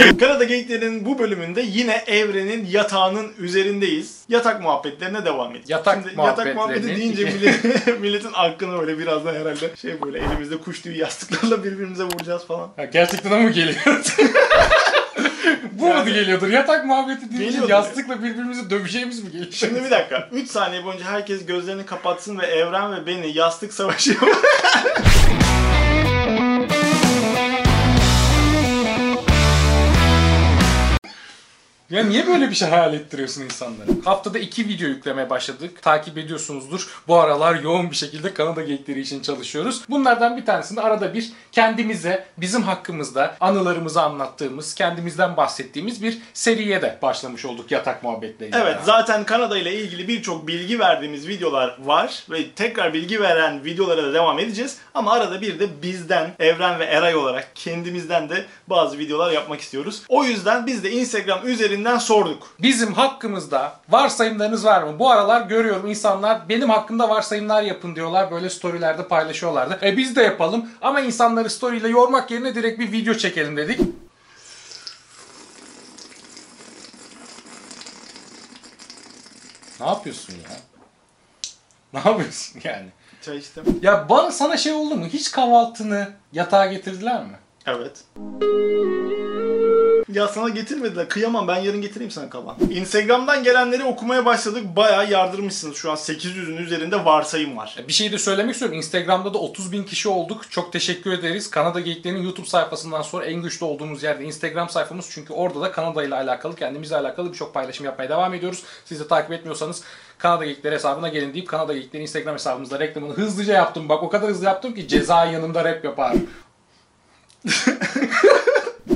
Kanada Geyikler'in bu bölümünde yine evrenin yatağının üzerindeyiz. Yatak muhabbetlerine devam edeceğiz. Yatak Şimdi yatak muhabbetlerinin muhabbeti deyince iki- millet- milletin aklına böyle birazdan herhalde şey böyle elimizde kuş tüyü yastıklarla birbirimize vuracağız falan. Ha, gerçekten mu geliyor? Bu Yani- mu geliyordur? Yatak muhabbeti deyince Geliyordur. yastıkla birbirimizi döveceğimiz mi geliyor? Şimdi bir dakika. 3 saniye boyunca herkes gözlerini kapatsın ve Evren ve beni yastık savaşı Ya niye böyle bir şey hayal ettiriyorsun insanlara? Haftada iki video yüklemeye başladık. Takip ediyorsunuzdur. Bu aralar yoğun bir şekilde Kanada geyikleri için çalışıyoruz. Bunlardan bir tanesinde arada bir kendimize, bizim hakkımızda anılarımızı anlattığımız, kendimizden bahsettiğimiz bir seriye de başlamış olduk yatak muhabbetleriyle. Evet zaten Kanada ile ilgili birçok bilgi verdiğimiz videolar var ve tekrar bilgi veren videolara da devam edeceğiz. Ama arada bir de bizden, Evren ve Eray olarak kendimizden de bazı videolar yapmak istiyoruz. O yüzden biz de Instagram üzerinden sorduk. Bizim hakkımızda varsayımlarınız var mı? Bu aralar görüyorum insanlar benim hakkımda varsayımlar yapın diyorlar. Böyle storylerde paylaşıyorlardı. E biz de yapalım ama insanları storyyle yormak yerine direkt bir video çekelim dedik. Ne yapıyorsun ya? Ne yapıyorsun yani? Çay içtim. Ya bana sana şey oldu mu? Hiç kahvaltını yatağa getirdiler mi? Evet. Ya sana getirmediler. Kıyamam ben yarın getireyim sana kaban. Instagram'dan gelenleri okumaya başladık. Bayağı yardırmışsınız. Şu an 800'ün üzerinde varsayım var. Bir şey de söylemek istiyorum. Instagram'da da 30 bin kişi olduk. Çok teşekkür ederiz. Kanada Geyiklerinin YouTube sayfasından sonra en güçlü olduğumuz yerde Instagram sayfamız. Çünkü orada da Kanada ile alakalı, kendimizle alakalı birçok paylaşım yapmaya devam ediyoruz. Siz de takip etmiyorsanız Kanada Geyikleri hesabına gelin deyip Kanada Geyikleri Instagram hesabımızda reklamını hızlıca yaptım. Bak o kadar hızlı yaptım ki ceza yanımda rap yapar.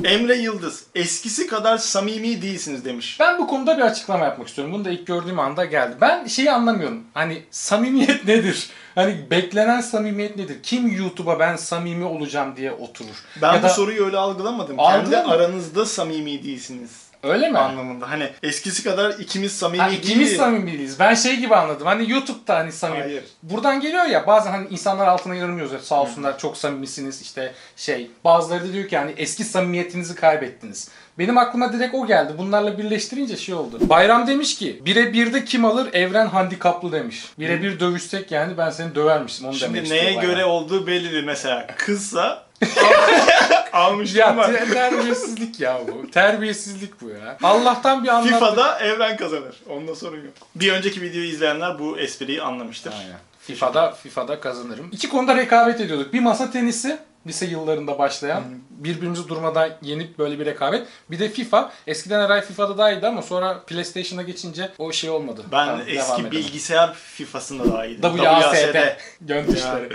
Emre Yıldız. Eskisi kadar samimi değilsiniz demiş. Ben bu konuda bir açıklama yapmak istiyorum. Bunu da ilk gördüğüm anda geldi. Ben şeyi anlamıyorum. Hani samimiyet nedir? Hani beklenen samimiyet nedir? Kim YouTube'a ben samimi olacağım diye oturur? Ben Ya bu da- soruyu öyle algılamadım. Kendi aranızda samimi değilsiniz. Öyle mi? Anlamında. Hani eskisi kadar ikimiz samimi Ha, ikimiz samimi değiliz. Ben şey gibi anladım. Hani YouTube'da hani samimi. Hayır. Buradan geliyor ya bazen hani insanlar altına yorum yazıyor. Sağ olsunlar çok samimisiniz işte şey. Bazıları da diyor ki hani eski samimiyetinizi kaybettiniz. Benim aklıma direkt o geldi. Bunlarla birleştirince şey oldu. Bayram demiş ki bire birde kim alır? Evren handikaplı demiş. Bire bir dövüşsek yani ben seni dövermişim. Onu demek Şimdi istiyor neye Bayram. göre olduğu bellidir. Mesela kızsa almıştım Ya var. te- terbiyesizlik ya bu. Terbiyesizlik bu ya. Allah'tan bir anlattık. FIFA'da evren kazanır. Onda sorun yok. Bir önceki videoyu izleyenler bu espriyi anlamıştır. Aynen. FIFA'da FIFA'da kazanırım. İki konuda rekabet ediyorduk. Bir masa tenisi lise yıllarında başlayan birbirimizi durmadan yenip böyle bir rekabet. Bir de FIFA. Eskiden Eray FIFA'da daha iyiydi ama sonra PlayStation'a geçince o şey olmadı. Ben Tamam, eski bilgisayar FIFA'sında daha iyiydim. WASD. Göndü işleri.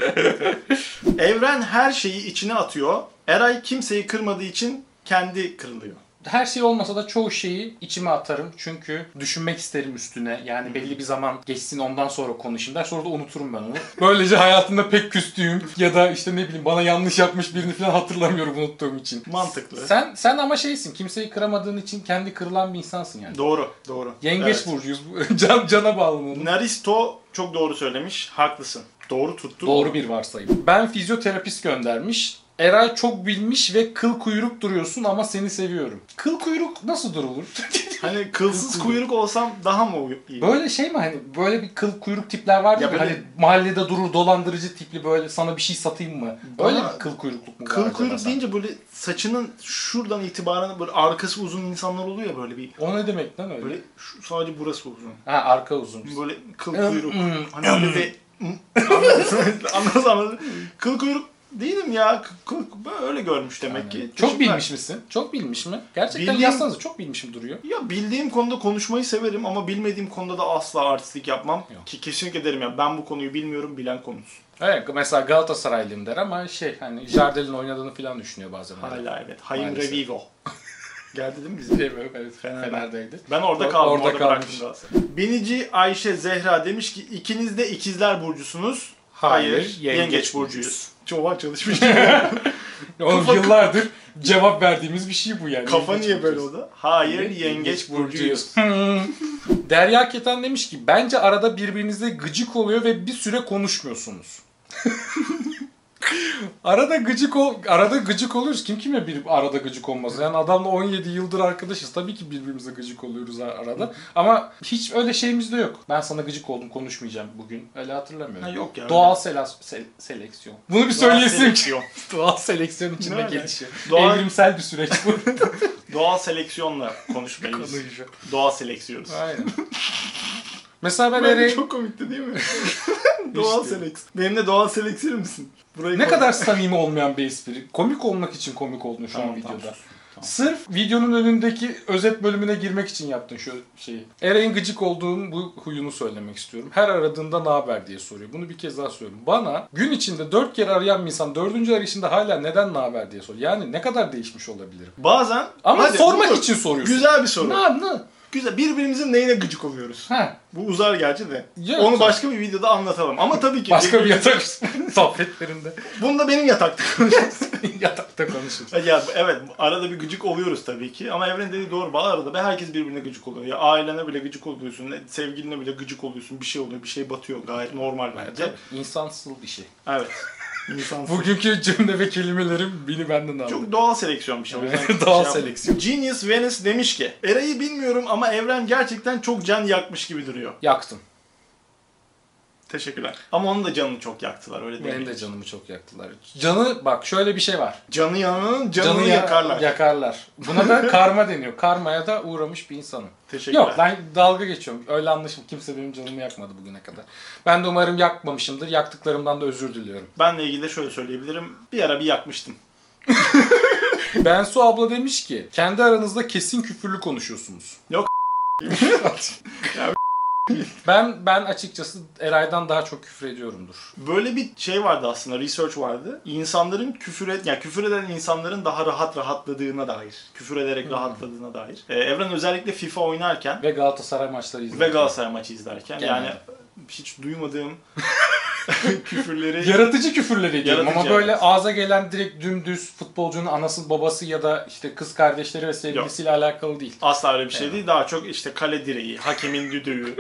Evren her şeyi içine atıyor. Eray kimseyi kırmadığı için kendi kırılıyor. Her şey olmasa da çoğu şeyi içime atarım. Çünkü düşünmek isterim üstüne. Yani belli bir zaman geçsin ondan sonra konuşayım der. Sonra da unuturum ben onu. Böylece hayatımda pek küstüğüm ya da işte ne bileyim bana yanlış yapmış birini falan hatırlamıyorum unuttuğum için. Mantıklı. Sen sen ama şeysin. Kimseyi kıramadığın için kendi kırılan bir insansın yani. Doğru, doğru. Yengeç Evet. burcuyuz. Can cana bağlı? Naristo çok doğru söylemiş. Haklısın. Doğru tuttu. Doğru bir varsayım. Ben fizyoterapist göndermiş. Eray çok bilmiş ve kıl kuyruk duruyorsun ama seni seviyorum. Kıl kuyruk nasıl durulur? Hani kılsız kuyruk olsam daha mı iyi? böyle şey mi hani böyle bir kıl kuyruk tipler var Ya ya böyle- hani mahallede durur dolandırıcı tipli böyle sana bir şey satayım mı? Öyle Bana- bir kıl kuyrukluk mu Kıl kuyruk sen? deyince böyle saçının şuradan itibaren böyle arkası uzun insanlar oluyor ya böyle bir O ne demek lan öyle? böyle şu, sadece burası uzun. Ha arka uzun. Böyle kıl Hmm, kuyruk. hmm. hani öyle bir anladın anladın. Kıl kuyruk değilim ya. Öyle görmüş demek ki. Çok Teşekkürler. bilmiş misin? Çok bilmiş mi? Gerçekten Bildiğim- yazsanıza çok bilmişim duruyor. Ya bildiğim konuda konuşmayı severim ama bilmediğim konuda da asla artistlik yapmam. Yok. Ki kesinlikle derim ya ben bu konuyu bilmiyorum bilen konuşsun. Evet mesela Galatasaraylıyım der ama şey hani Jardel'in oynadığını falan düşünüyor bazen. Hala evet. Hayım Maalesef. Revivo. Geldi değil mi? Değil mi? Evet, Fener'de. Fener'deydi. Ben orada Or- kaldım. orada Orada, kalmış. bıraktım. Binici Ayşe Zehra demiş ki ikiniz de ikizler burcusunuz. Hayır, yengeç, yengeç burcuyuz. Çoğu çalışmış. Oğlum Kafa- yıllardır cevap verdiğimiz bir şey bu yani. Kafa Yengeç niye böyle burcuyuz. oldu? Hayır, yengeç burcuyuz. Derya Keten demiş ki bence arada birbirinize gıcık oluyor ve bir süre konuşmuyorsunuz. Arada gıcık ol, arada gıcık oluyoruz. Kim kime bir arada gıcık olmaz? Yani adamla 17 yıldır arkadaşız. Tabii ki birbirimize gıcık oluyoruz ar- arada. Ama hiç öyle şeyimiz de yok. Ben sana gıcık oldum konuşmayacağım bugün. Öyle hatırlamıyorum. Ha, yok ya, Doğal selas- se- seleksiyon. Bunu bir söyleyesim. Doğal seleksiyon içinde öyle? gelişiyor. Doğal- Evrimsel bir süreç bu. Doğal seleksiyonla. Konuşuyor. Doğal seleksiyoruz. Aynen. Mesela ben Böyle Ereğin çok komikti değil mi? doğal seleksiyon. Benimle doğal seleksiyon misin? Burayı ne kadar samimi olmayan bir espri. Komik olmak için komik oldun şu Tamam, an tamam, videoda. sus. Tamam. Sırf videonun önündeki özet bölümüne girmek için yaptın şu şeyi. Ereğin gıcık olduğum bu huyunu söylemek istiyorum. Her aradığında ne haber diye soruyor. Bunu bir kez daha söylüyorum. Bana gün içinde dört kere arayan bir insan dördüncü arayışında hala neden ne haber diye soruyor. Yani ne kadar değişmiş olabilirim. Bazen Ama Hadi, sormak bu için soruyorsun. Güzel bir soru. Ne ne? Güzel. Birbirimizin neyine gıcık oluyoruz? Ha, Bu uzar gerçi de. Ya, Onu başka bir videoda anlatalım. Ama tabii ki başka bir yatak sohbetlerinde Bunu da benim yatakta konuşacağız. yatakta konuşuruz. ya evet arada bir gıcık oluyoruz tabii ki. Ama Evren dediği doğru. Bazı arada be herkes birbirine gıcık oluyor. Ya ailene bile gıcık oluyorsun. Sevgiline bile gıcık oluyorsun. Bir şey oluyor. Bir şey batıyor. Gayet normal bence. Tabii, insansıl bir şey. Evet. İnsan Bugünkü cümle ve kelimelerim beni benden aldı. Çok doğal seleksiyon bir şey. Evet, şey doğal yapma. seleksiyon. Genius Venice demiş ki Eray'ı bilmiyorum ama Evren gerçekten çok can yakmış gibi duruyor. Yaktım. Teşekkürler. Ama onun da canını çok yaktılar öyle değil Benim mi? de canımı çok yaktılar. Canı bak şöyle bir şey var. Canı yanının canını ya- yakarlar. Yakarlar. Buna da karma deniyor. Karmaya da uğramış bir insanım. Teşekkürler. Yok ben dalga geçiyorum. Öyle anlaşım. Kimse benim canımı yakmadı bugüne kadar. Ben de umarım yakmamışımdır. Yaktıklarımdan da özür diliyorum. Benle ilgili de şöyle söyleyebilirim. Bir ara bir yakmıştım. Bensu abla demiş ki kendi aranızda kesin küfürlü konuşuyorsunuz. Yok. ben ben açıkçası Eray'dan daha çok küfür ediyorumdur. Böyle bir şey vardı aslında, research vardı. İnsanların küfür et, yani küfür eden insanların daha rahat rahatladığına dair, küfür ederek rahatladığına dair. Ee, Evren özellikle FIFA oynarken Ve Galatasaray maçları izledim. ve Galatasaray maçı izlerken Genelde. yani hiç duymadığım küfürleri Yaratıcı küfürler ediyorum Yaratıcı, ama böyle evet. ağza gelen direkt dümdüz futbolcunun anası babası ya da işte kız kardeşleri ve sevgilisiyle alakalı değil. asla öyle bir şey değil. Daha çok işte kale direği, hakemin düdüğü,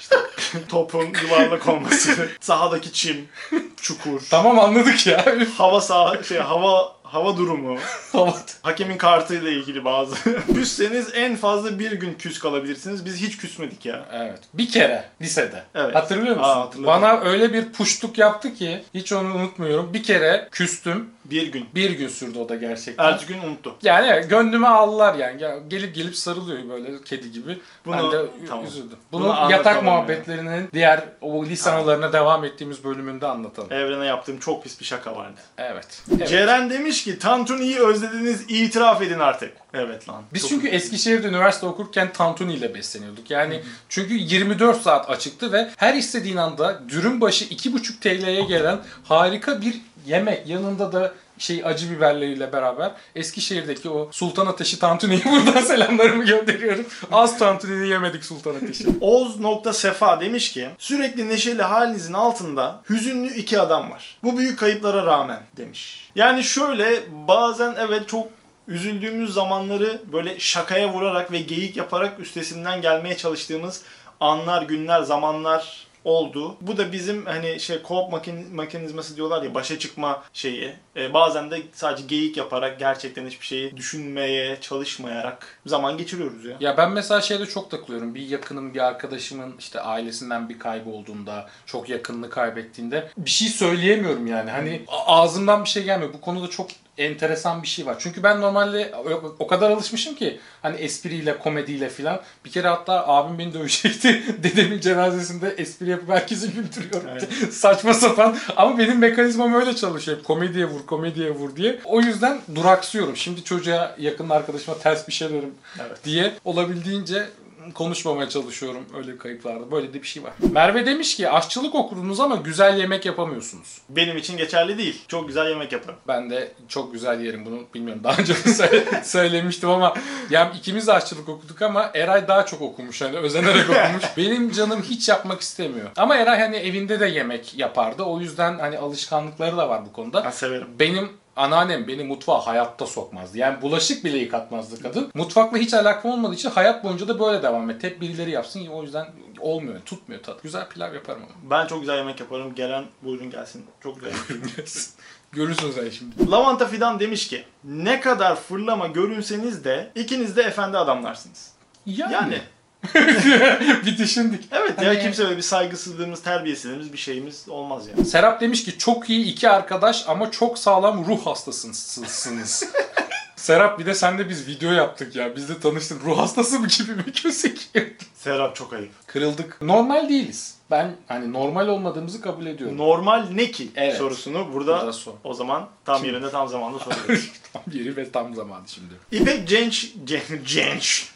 işte topun yuvarlak olması, sahadaki çim, çukur, Tamam anladık ya. hava saha şey hava hava durumu, Tamam. hakemin kartıyla ilgili bazı. Küsseniz en fazla bir gün küs kalabilirsiniz. Biz hiç küsmedik ya. evet. Bir kere lisede. Evet. Hatırlıyor musun? Aa, hatırladım. Bana öyle bir puşluk yaptı ki hiç onu unutmuyorum. Bir kere küstüm. Bir gün. Bir gün sürdü o da gerçekten. Ertesi gün unuttu. Yani evet, gönlüme aldılar yani. Ya, gelip gelip sarılıyor böyle kedi gibi. ben Bunu- de ü- tamam. üzüldüm. Bunu Bunu, yatak yani. muhabbetlerinin diğer o lise anılarına devam ettiğimiz bölümünde anlatalım. Evrene yaptığım çok pis bir şaka vardı. Evet. evet. Ceren demiş ki Tantuni'yi özlediniz itiraf edin artık. Evet lan. Biz Çok- çünkü Eskişehir'de üniversite okurken tantuni ile besleniyorduk. Yani çünkü 24 saat açıktı ve her istediğin anda dürüm başı 2,5 TL'ye gelen harika bir yemek. Yanında da şey acı biberleriyle beraber Eskişehir'deki o Sultan Ateşi tantuniyi buradan selamlarımı gönderiyorum. Az tantuni yemedik Sultan Ateşi. Oz.sefa demiş ki sürekli neşeli halinizin altında hüzünlü iki adam var. Bu büyük kayıplara rağmen demiş. Yani şöyle bazen evet çok üzüldüğümüz zamanları böyle şakaya vurarak ve geyik yaparak üstesinden gelmeye çalıştığımız anlar, günler, zamanlar oldu. Bu da bizim hani şey co-op mekanizması diyorlar ya başa çıkma şeyi. Ee, bazen de sadece geyik yaparak gerçekten hiçbir şeyi düşünmeye çalışmayarak zaman geçiriyoruz ya. Ya ben mesela şeyde çok takılıyorum. Bir yakınım, bir arkadaşımın işte ailesinden bir kaybı olduğunda, çok yakınını kaybettiğinde bir şey söyleyemiyorum yani. Hani ağzımdan bir şey gelmiyor. Bu konuda çok enteresan bir şey var. Çünkü ben normalde o- kadar alışmışım ki hani espriyle, komediyle filan. Bir kere hatta abim beni dövecekti. Dedemin cenazesinde espri yapıp herkesi güldürüyorum. Evet. Saçma sapan. Ama benim mekanizmam öyle çalışıyor. Komediye vur, komediye vur diye. O yüzden duraksıyorum. Şimdi çocuğa, yakın arkadaşıma ters bir şey derim Evet. diye olabildiğince konuşmamaya çalışıyorum öyle kayıplarda. Böyle de bir şey var. Merve demiş ki aşçılık okudunuz ama güzel yemek yapamıyorsunuz. Benim için geçerli değil. Çok güzel yemek yaparım. Ben de çok güzel yerim bunu bilmiyorum daha önce söyle- söylemiştim ama yani ikimiz de aşçılık okuduk ama Eray daha çok okumuş hani özenerek okumuş. Benim canım hiç yapmak istemiyor. Ama Eray hani evinde de yemek yapardı o yüzden hani alışkanlıkları da var bu konuda. Ben severim. Benim Anneannem beni mutfağa hayatta sokmazdı. Yani bulaşık bile yıkatmazdı kadın. Mutfakla hiç alakam olmadığı için hayat boyunca da böyle devam et. Hep birileri yapsın. O yüzden olmuyor, tutmuyor tat. Güzel pilav yaparım ama. Ben çok güzel yemek yaparım. Gelen buyurun gelsin. Çok güzel. Görürsün sen şimdi. Lavanta Fidan demiş ki ne kadar fırlama görünseniz de ikiniz de efendi adamlarsınız. Yani. Yani bir düşündük. evet ya Hani- kimse böyle bir saygısızlığımız, terbiyesizliğimiz bir şeyimiz olmaz yani. Serap demiş ki çok iyi iki arkadaş ama çok sağlam ruh hastasısınız. Serap bir de sen de biz video yaptık ya. Biz de tanıştık. Ruh hastası mı gibi mi gözüküyor? Serap çok ayıp. Kırıldık. Normal değiliz. Ben hani normal olmadığımızı kabul ediyorum. Normal ne ki Evet. sorusunu burada Burada sor. o zaman tam yerinde tam zamanda soruyoruz. Tam yeri ve tam zamanı şimdi. İpek Cenç, Cenç, Cenç,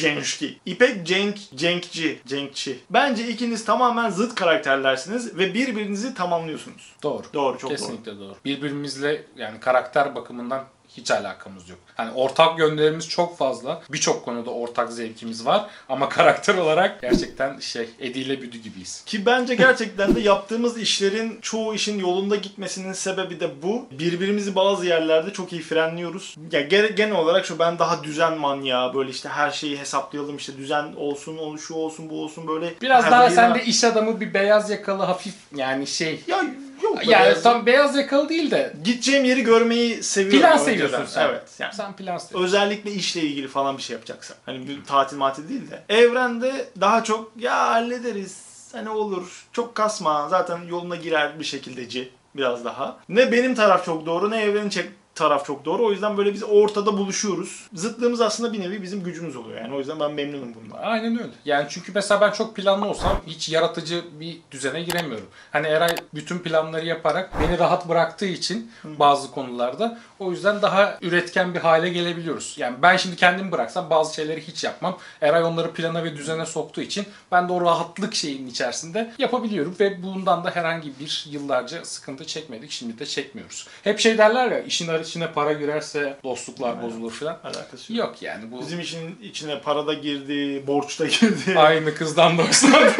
Cençki. İpek Cenk, Cenkçi, Cenkçi. Bence ikiniz tamamen zıt karakterlersiniz ve birbirinizi tamamlıyorsunuz. Doğru. Doğru, çok doğru. Kesinlikle doğru. Birbirimizle yani karakter bakımından hiç alakamız yok. Hani ortak yönlerimiz çok fazla. Birçok konuda ortak zevkimiz var. Ama karakter olarak gerçekten şey Ediyle Büdü gibiyiz. Ki bence gerçekten de yaptığımız işlerin çoğu işin yolunda gitmesinin sebebi de bu. Birbirimizi bazı yerlerde çok iyi frenliyoruz. Ya gene- genel olarak şu ben daha düzen manyağı böyle işte her şeyi hesaplayalım işte düzen olsun, onu şu olsun, bu olsun böyle. Biraz daha sen de iş adamı bir beyaz yakalı hafif yani şey. ya yok Yani beyaz- tam beyaz yakalı değil de gideceğim yeri görmeyi seviyorum. plan önceden. seviyorsun sen. Evet. Yani Sen plan seviyorsun. özellikle işle ilgili falan bir şey yapacaksan. Hani bir tatil matil değil de. Evrende daha çok ya hallederiz. Hani olur. Çok kasma. Zaten yoluna girer bir şekildeci biraz daha. Ne benim taraf çok doğru ne evrenin taraf çok doğru. O yüzden böyle biz ortada buluşuyoruz. Zıtlığımız aslında bir nevi bizim gücümüz oluyor yani. O yüzden ben memnunum bundan. Aynen öyle. Yani çünkü mesela ben çok planlı olsam hiç yaratıcı bir düzene giremiyorum. Hani Eray bütün planları yaparak beni rahat bıraktığı için bazı konularda o yüzden daha üretken bir hale gelebiliyoruz. Yani ben şimdi kendimi bıraksam bazı şeyleri hiç yapmam. Eray onları plana ve düzene soktuğu için ben de o rahatlık şeyinin içerisinde yapabiliyorum ve bundan da herhangi bir yıllarca sıkıntı çekmedik. Şimdi de çekmiyoruz. Hep şey derler ya işin içine para girerse dostluklar bozulur falan. Alakası yok. Yok yani bu Bizim işin içine para da girdi, borç da girdi. Aynı kızdan da hoşlandım.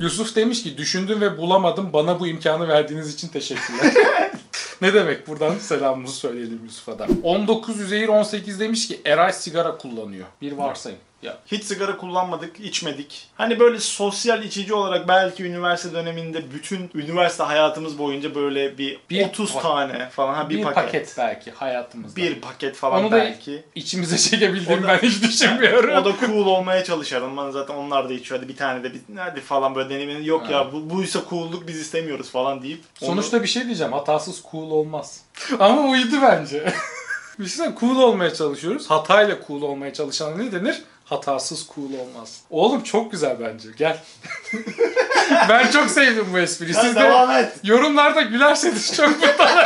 Yusuf demiş ki düşündüm ve bulamadım. Bana bu imkanı verdiğiniz için teşekkürler. ne demek? Buradan selamımızı söyleyelim Yusuf'a da. 19 Üzeyir 18 demiş ki Eray sigara kullanıyor. Bir varsayım. Ya Hiç sigara kullanmadık, içmedik. Hani böyle sosyal içici olarak belki üniversite döneminde bütün üniversite hayatımız boyunca böyle bir, Bir 30 pa- tane falan ha bir, bir, paket. paket. belki hayatımızda. Bir paket falan Onu da- belki. İçimize çekebildiğimi ben hiç düşünmüyorum. O da cool olmaya çalışalım. Ben zaten onlar da içiyor. Hadi bir tane de bir hadi falan böyle denemenin yok Ha. ya bu buysa coolluk biz istemiyoruz falan deyip. onu- Sonuçta bir şey diyeceğim. Hatasız cool olmaz. Ama uydu bence. bir şey cool olmaya çalışıyoruz. Hatayla cool olmaya çalışan ne denir? Hatasız cool olmaz. Oğlum çok güzel bence. Gel. ben çok sevdim bu espriyi. Siz de devam et. yorumlarda gülerseniz çok mutlu olurum.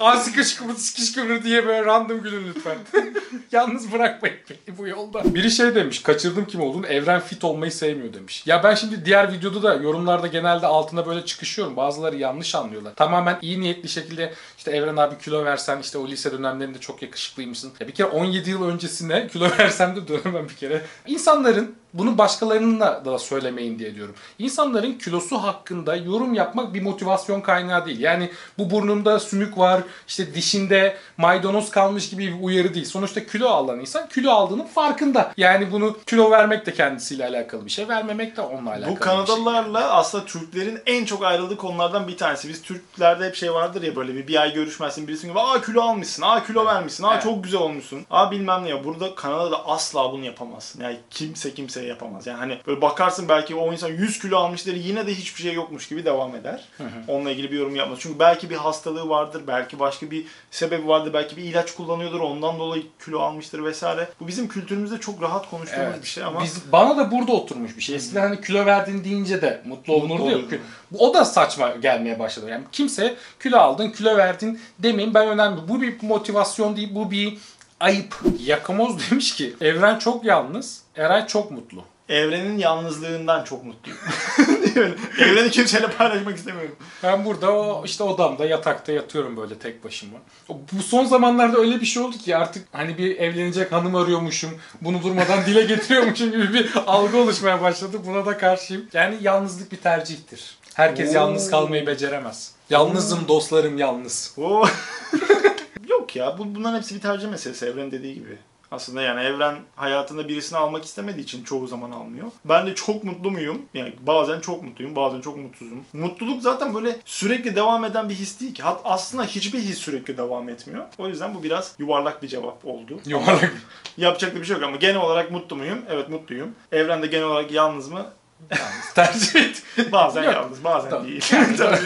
Aa sıkış kıvır sıkış kıvır diye böyle random gülün lütfen. Yalnız bırakmayın beni bu yolda. Biri şey demiş, kaçırdım kim olduğunu, Evren fit olmayı sevmiyor demiş. Ya ben şimdi diğer videoda da yorumlarda genelde altına böyle çıkışıyorum. Bazıları yanlış anlıyorlar. Tamamen iyi niyetli şekilde işte Evren abi kilo versen işte o lise dönemlerinde çok yakışıklıymışsın. Ya bir kere 17 yıl öncesine kilo versem de dönemem bir kere. İnsanların bunu başkalarına da söylemeyin diye diyorum. İnsanların kilosu hakkında yorum yapmak bir motivasyon kaynağı değil. Yani bu burnunda sümük var, işte dişinde maydanoz kalmış gibi bir uyarı değil. Sonuçta kilo alan insan kilo aldığının farkında. Yani bunu kilo vermek de kendisiyle alakalı bir şey, vermemek de onunla alakalı Bu bir şey. Kanadalılarla aslında Türklerin en çok ayrıldığı konulardan bir tanesi. Biz Türklerde hep şey vardır ya böyle bir, bir ay görüşmezsin birisinin gibi aa kilo almışsın, aa kilo vermişsin, aa Evet. çok güzel olmuşsun, aa bilmem ne ya. Burada Kanada'da asla bunu yapamazsın. Yani kimse kimseye yapamaz. Yani hani böyle bakarsın belki o insan 100 kilo almıştır yine de hiçbir şey yokmuş gibi devam eder. Onunla ilgili bir yorum yapmaz. Çünkü belki bir hastalığı vardır, belki başka bir sebebi vardır, belki bir ilaç kullanıyordur ondan dolayı kilo almıştır vesaire. Bu bizim kültürümüzde çok rahat konuştuğumuz Evet. bir şey ama Biz, bana da burada oturmuş bir şey. Eskiden hani kilo verdin deyince de mutlu olunurdu ya. Bu- O da saçma gelmeye başladı. Yani kimse kilo aldın, kilo verdin demeyin ben önemli. Bu bir motivasyon değil, bu bir ayıp. Yakamoz demiş ki Evren çok yalnız, Eray çok mutlu. Evrenin yalnızlığından çok mutluyum. Evreni kimseyle paylaşmak istemiyorum. Ben burada o işte odamda yatakta yatıyorum böyle tek başıma. O- Bu son zamanlarda öyle bir şey oldu ki artık hani bir evlenecek hanım arıyormuşum. Bunu durmadan dile getiriyormuşum gibi bir algı oluşmaya başladı. Buna da karşıyım. Yani yalnızlık bir tercihtir. Herkes Oo. yalnız kalmayı beceremez. Yalnızım dostlarım yalnız. Oo. Yok ya bu, bunların hepsi bir tercih meselesi Evren dediği gibi. Aslında yani Evren hayatında birisini almak istemediği için çoğu zaman almıyor. Ben de çok mutlu muyum? Yani bazen çok mutluyum, bazen çok mutsuzum. Mutluluk zaten böyle sürekli devam eden bir his değil ki. Hat aslında hiçbir his sürekli devam etmiyor. O yüzden bu biraz yuvarlak bir cevap oldu. Yuvarlak. Yapacak da bir şey yok ama genel olarak mutlu muyum? Evet mutluyum. Evren de genel olarak yalnız mı? Tercih et. Bazen Yok. yalnız, bazen Tamam. değil. Tabii.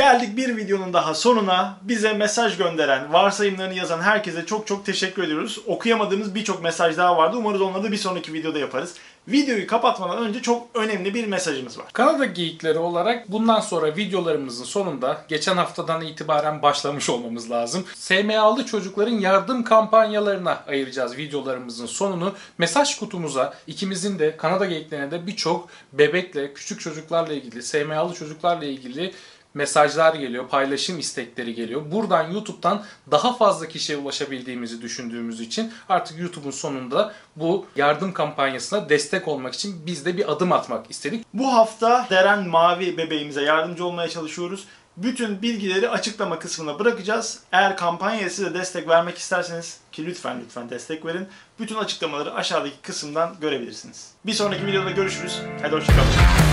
Geldik bir videonun daha sonuna. Bize mesaj gönderen, varsayımlarını yazan herkese çok çok teşekkür ediyoruz. Okuyamadığımız birçok mesaj daha vardı. Umarız onları da bir sonraki videoda yaparız. Videoyu kapatmadan önce çok önemli bir mesajımız var. Kanada geyikleri olarak bundan sonra videolarımızın sonunda geçen haftadan itibaren başlamış olmamız lazım. SMA'lı çocukların yardım kampanyalarına ayıracağız videolarımızın sonunu. Mesaj kutumuza ikimizin de Kanada geyiklerine de birçok bebekle, küçük çocuklarla ilgili, SMA'lı çocuklarla ilgili mesajlar geliyor, paylaşım istekleri geliyor. Buradan YouTube'dan daha fazla kişiye ulaşabildiğimizi düşündüğümüz için artık YouTube'un sonunda bu yardım kampanyasına destek olmak için biz de bir adım atmak istedik. Bu hafta Deren Mavi bebeğimize yardımcı olmaya çalışıyoruz. Bütün bilgileri açıklama kısmına bırakacağız. Eğer kampanyaya size destek vermek isterseniz ki lütfen lütfen destek verin. Bütün açıklamaları aşağıdaki kısımdan görebilirsiniz. Bir sonraki videoda görüşürüz. Hadi hoşçakalın.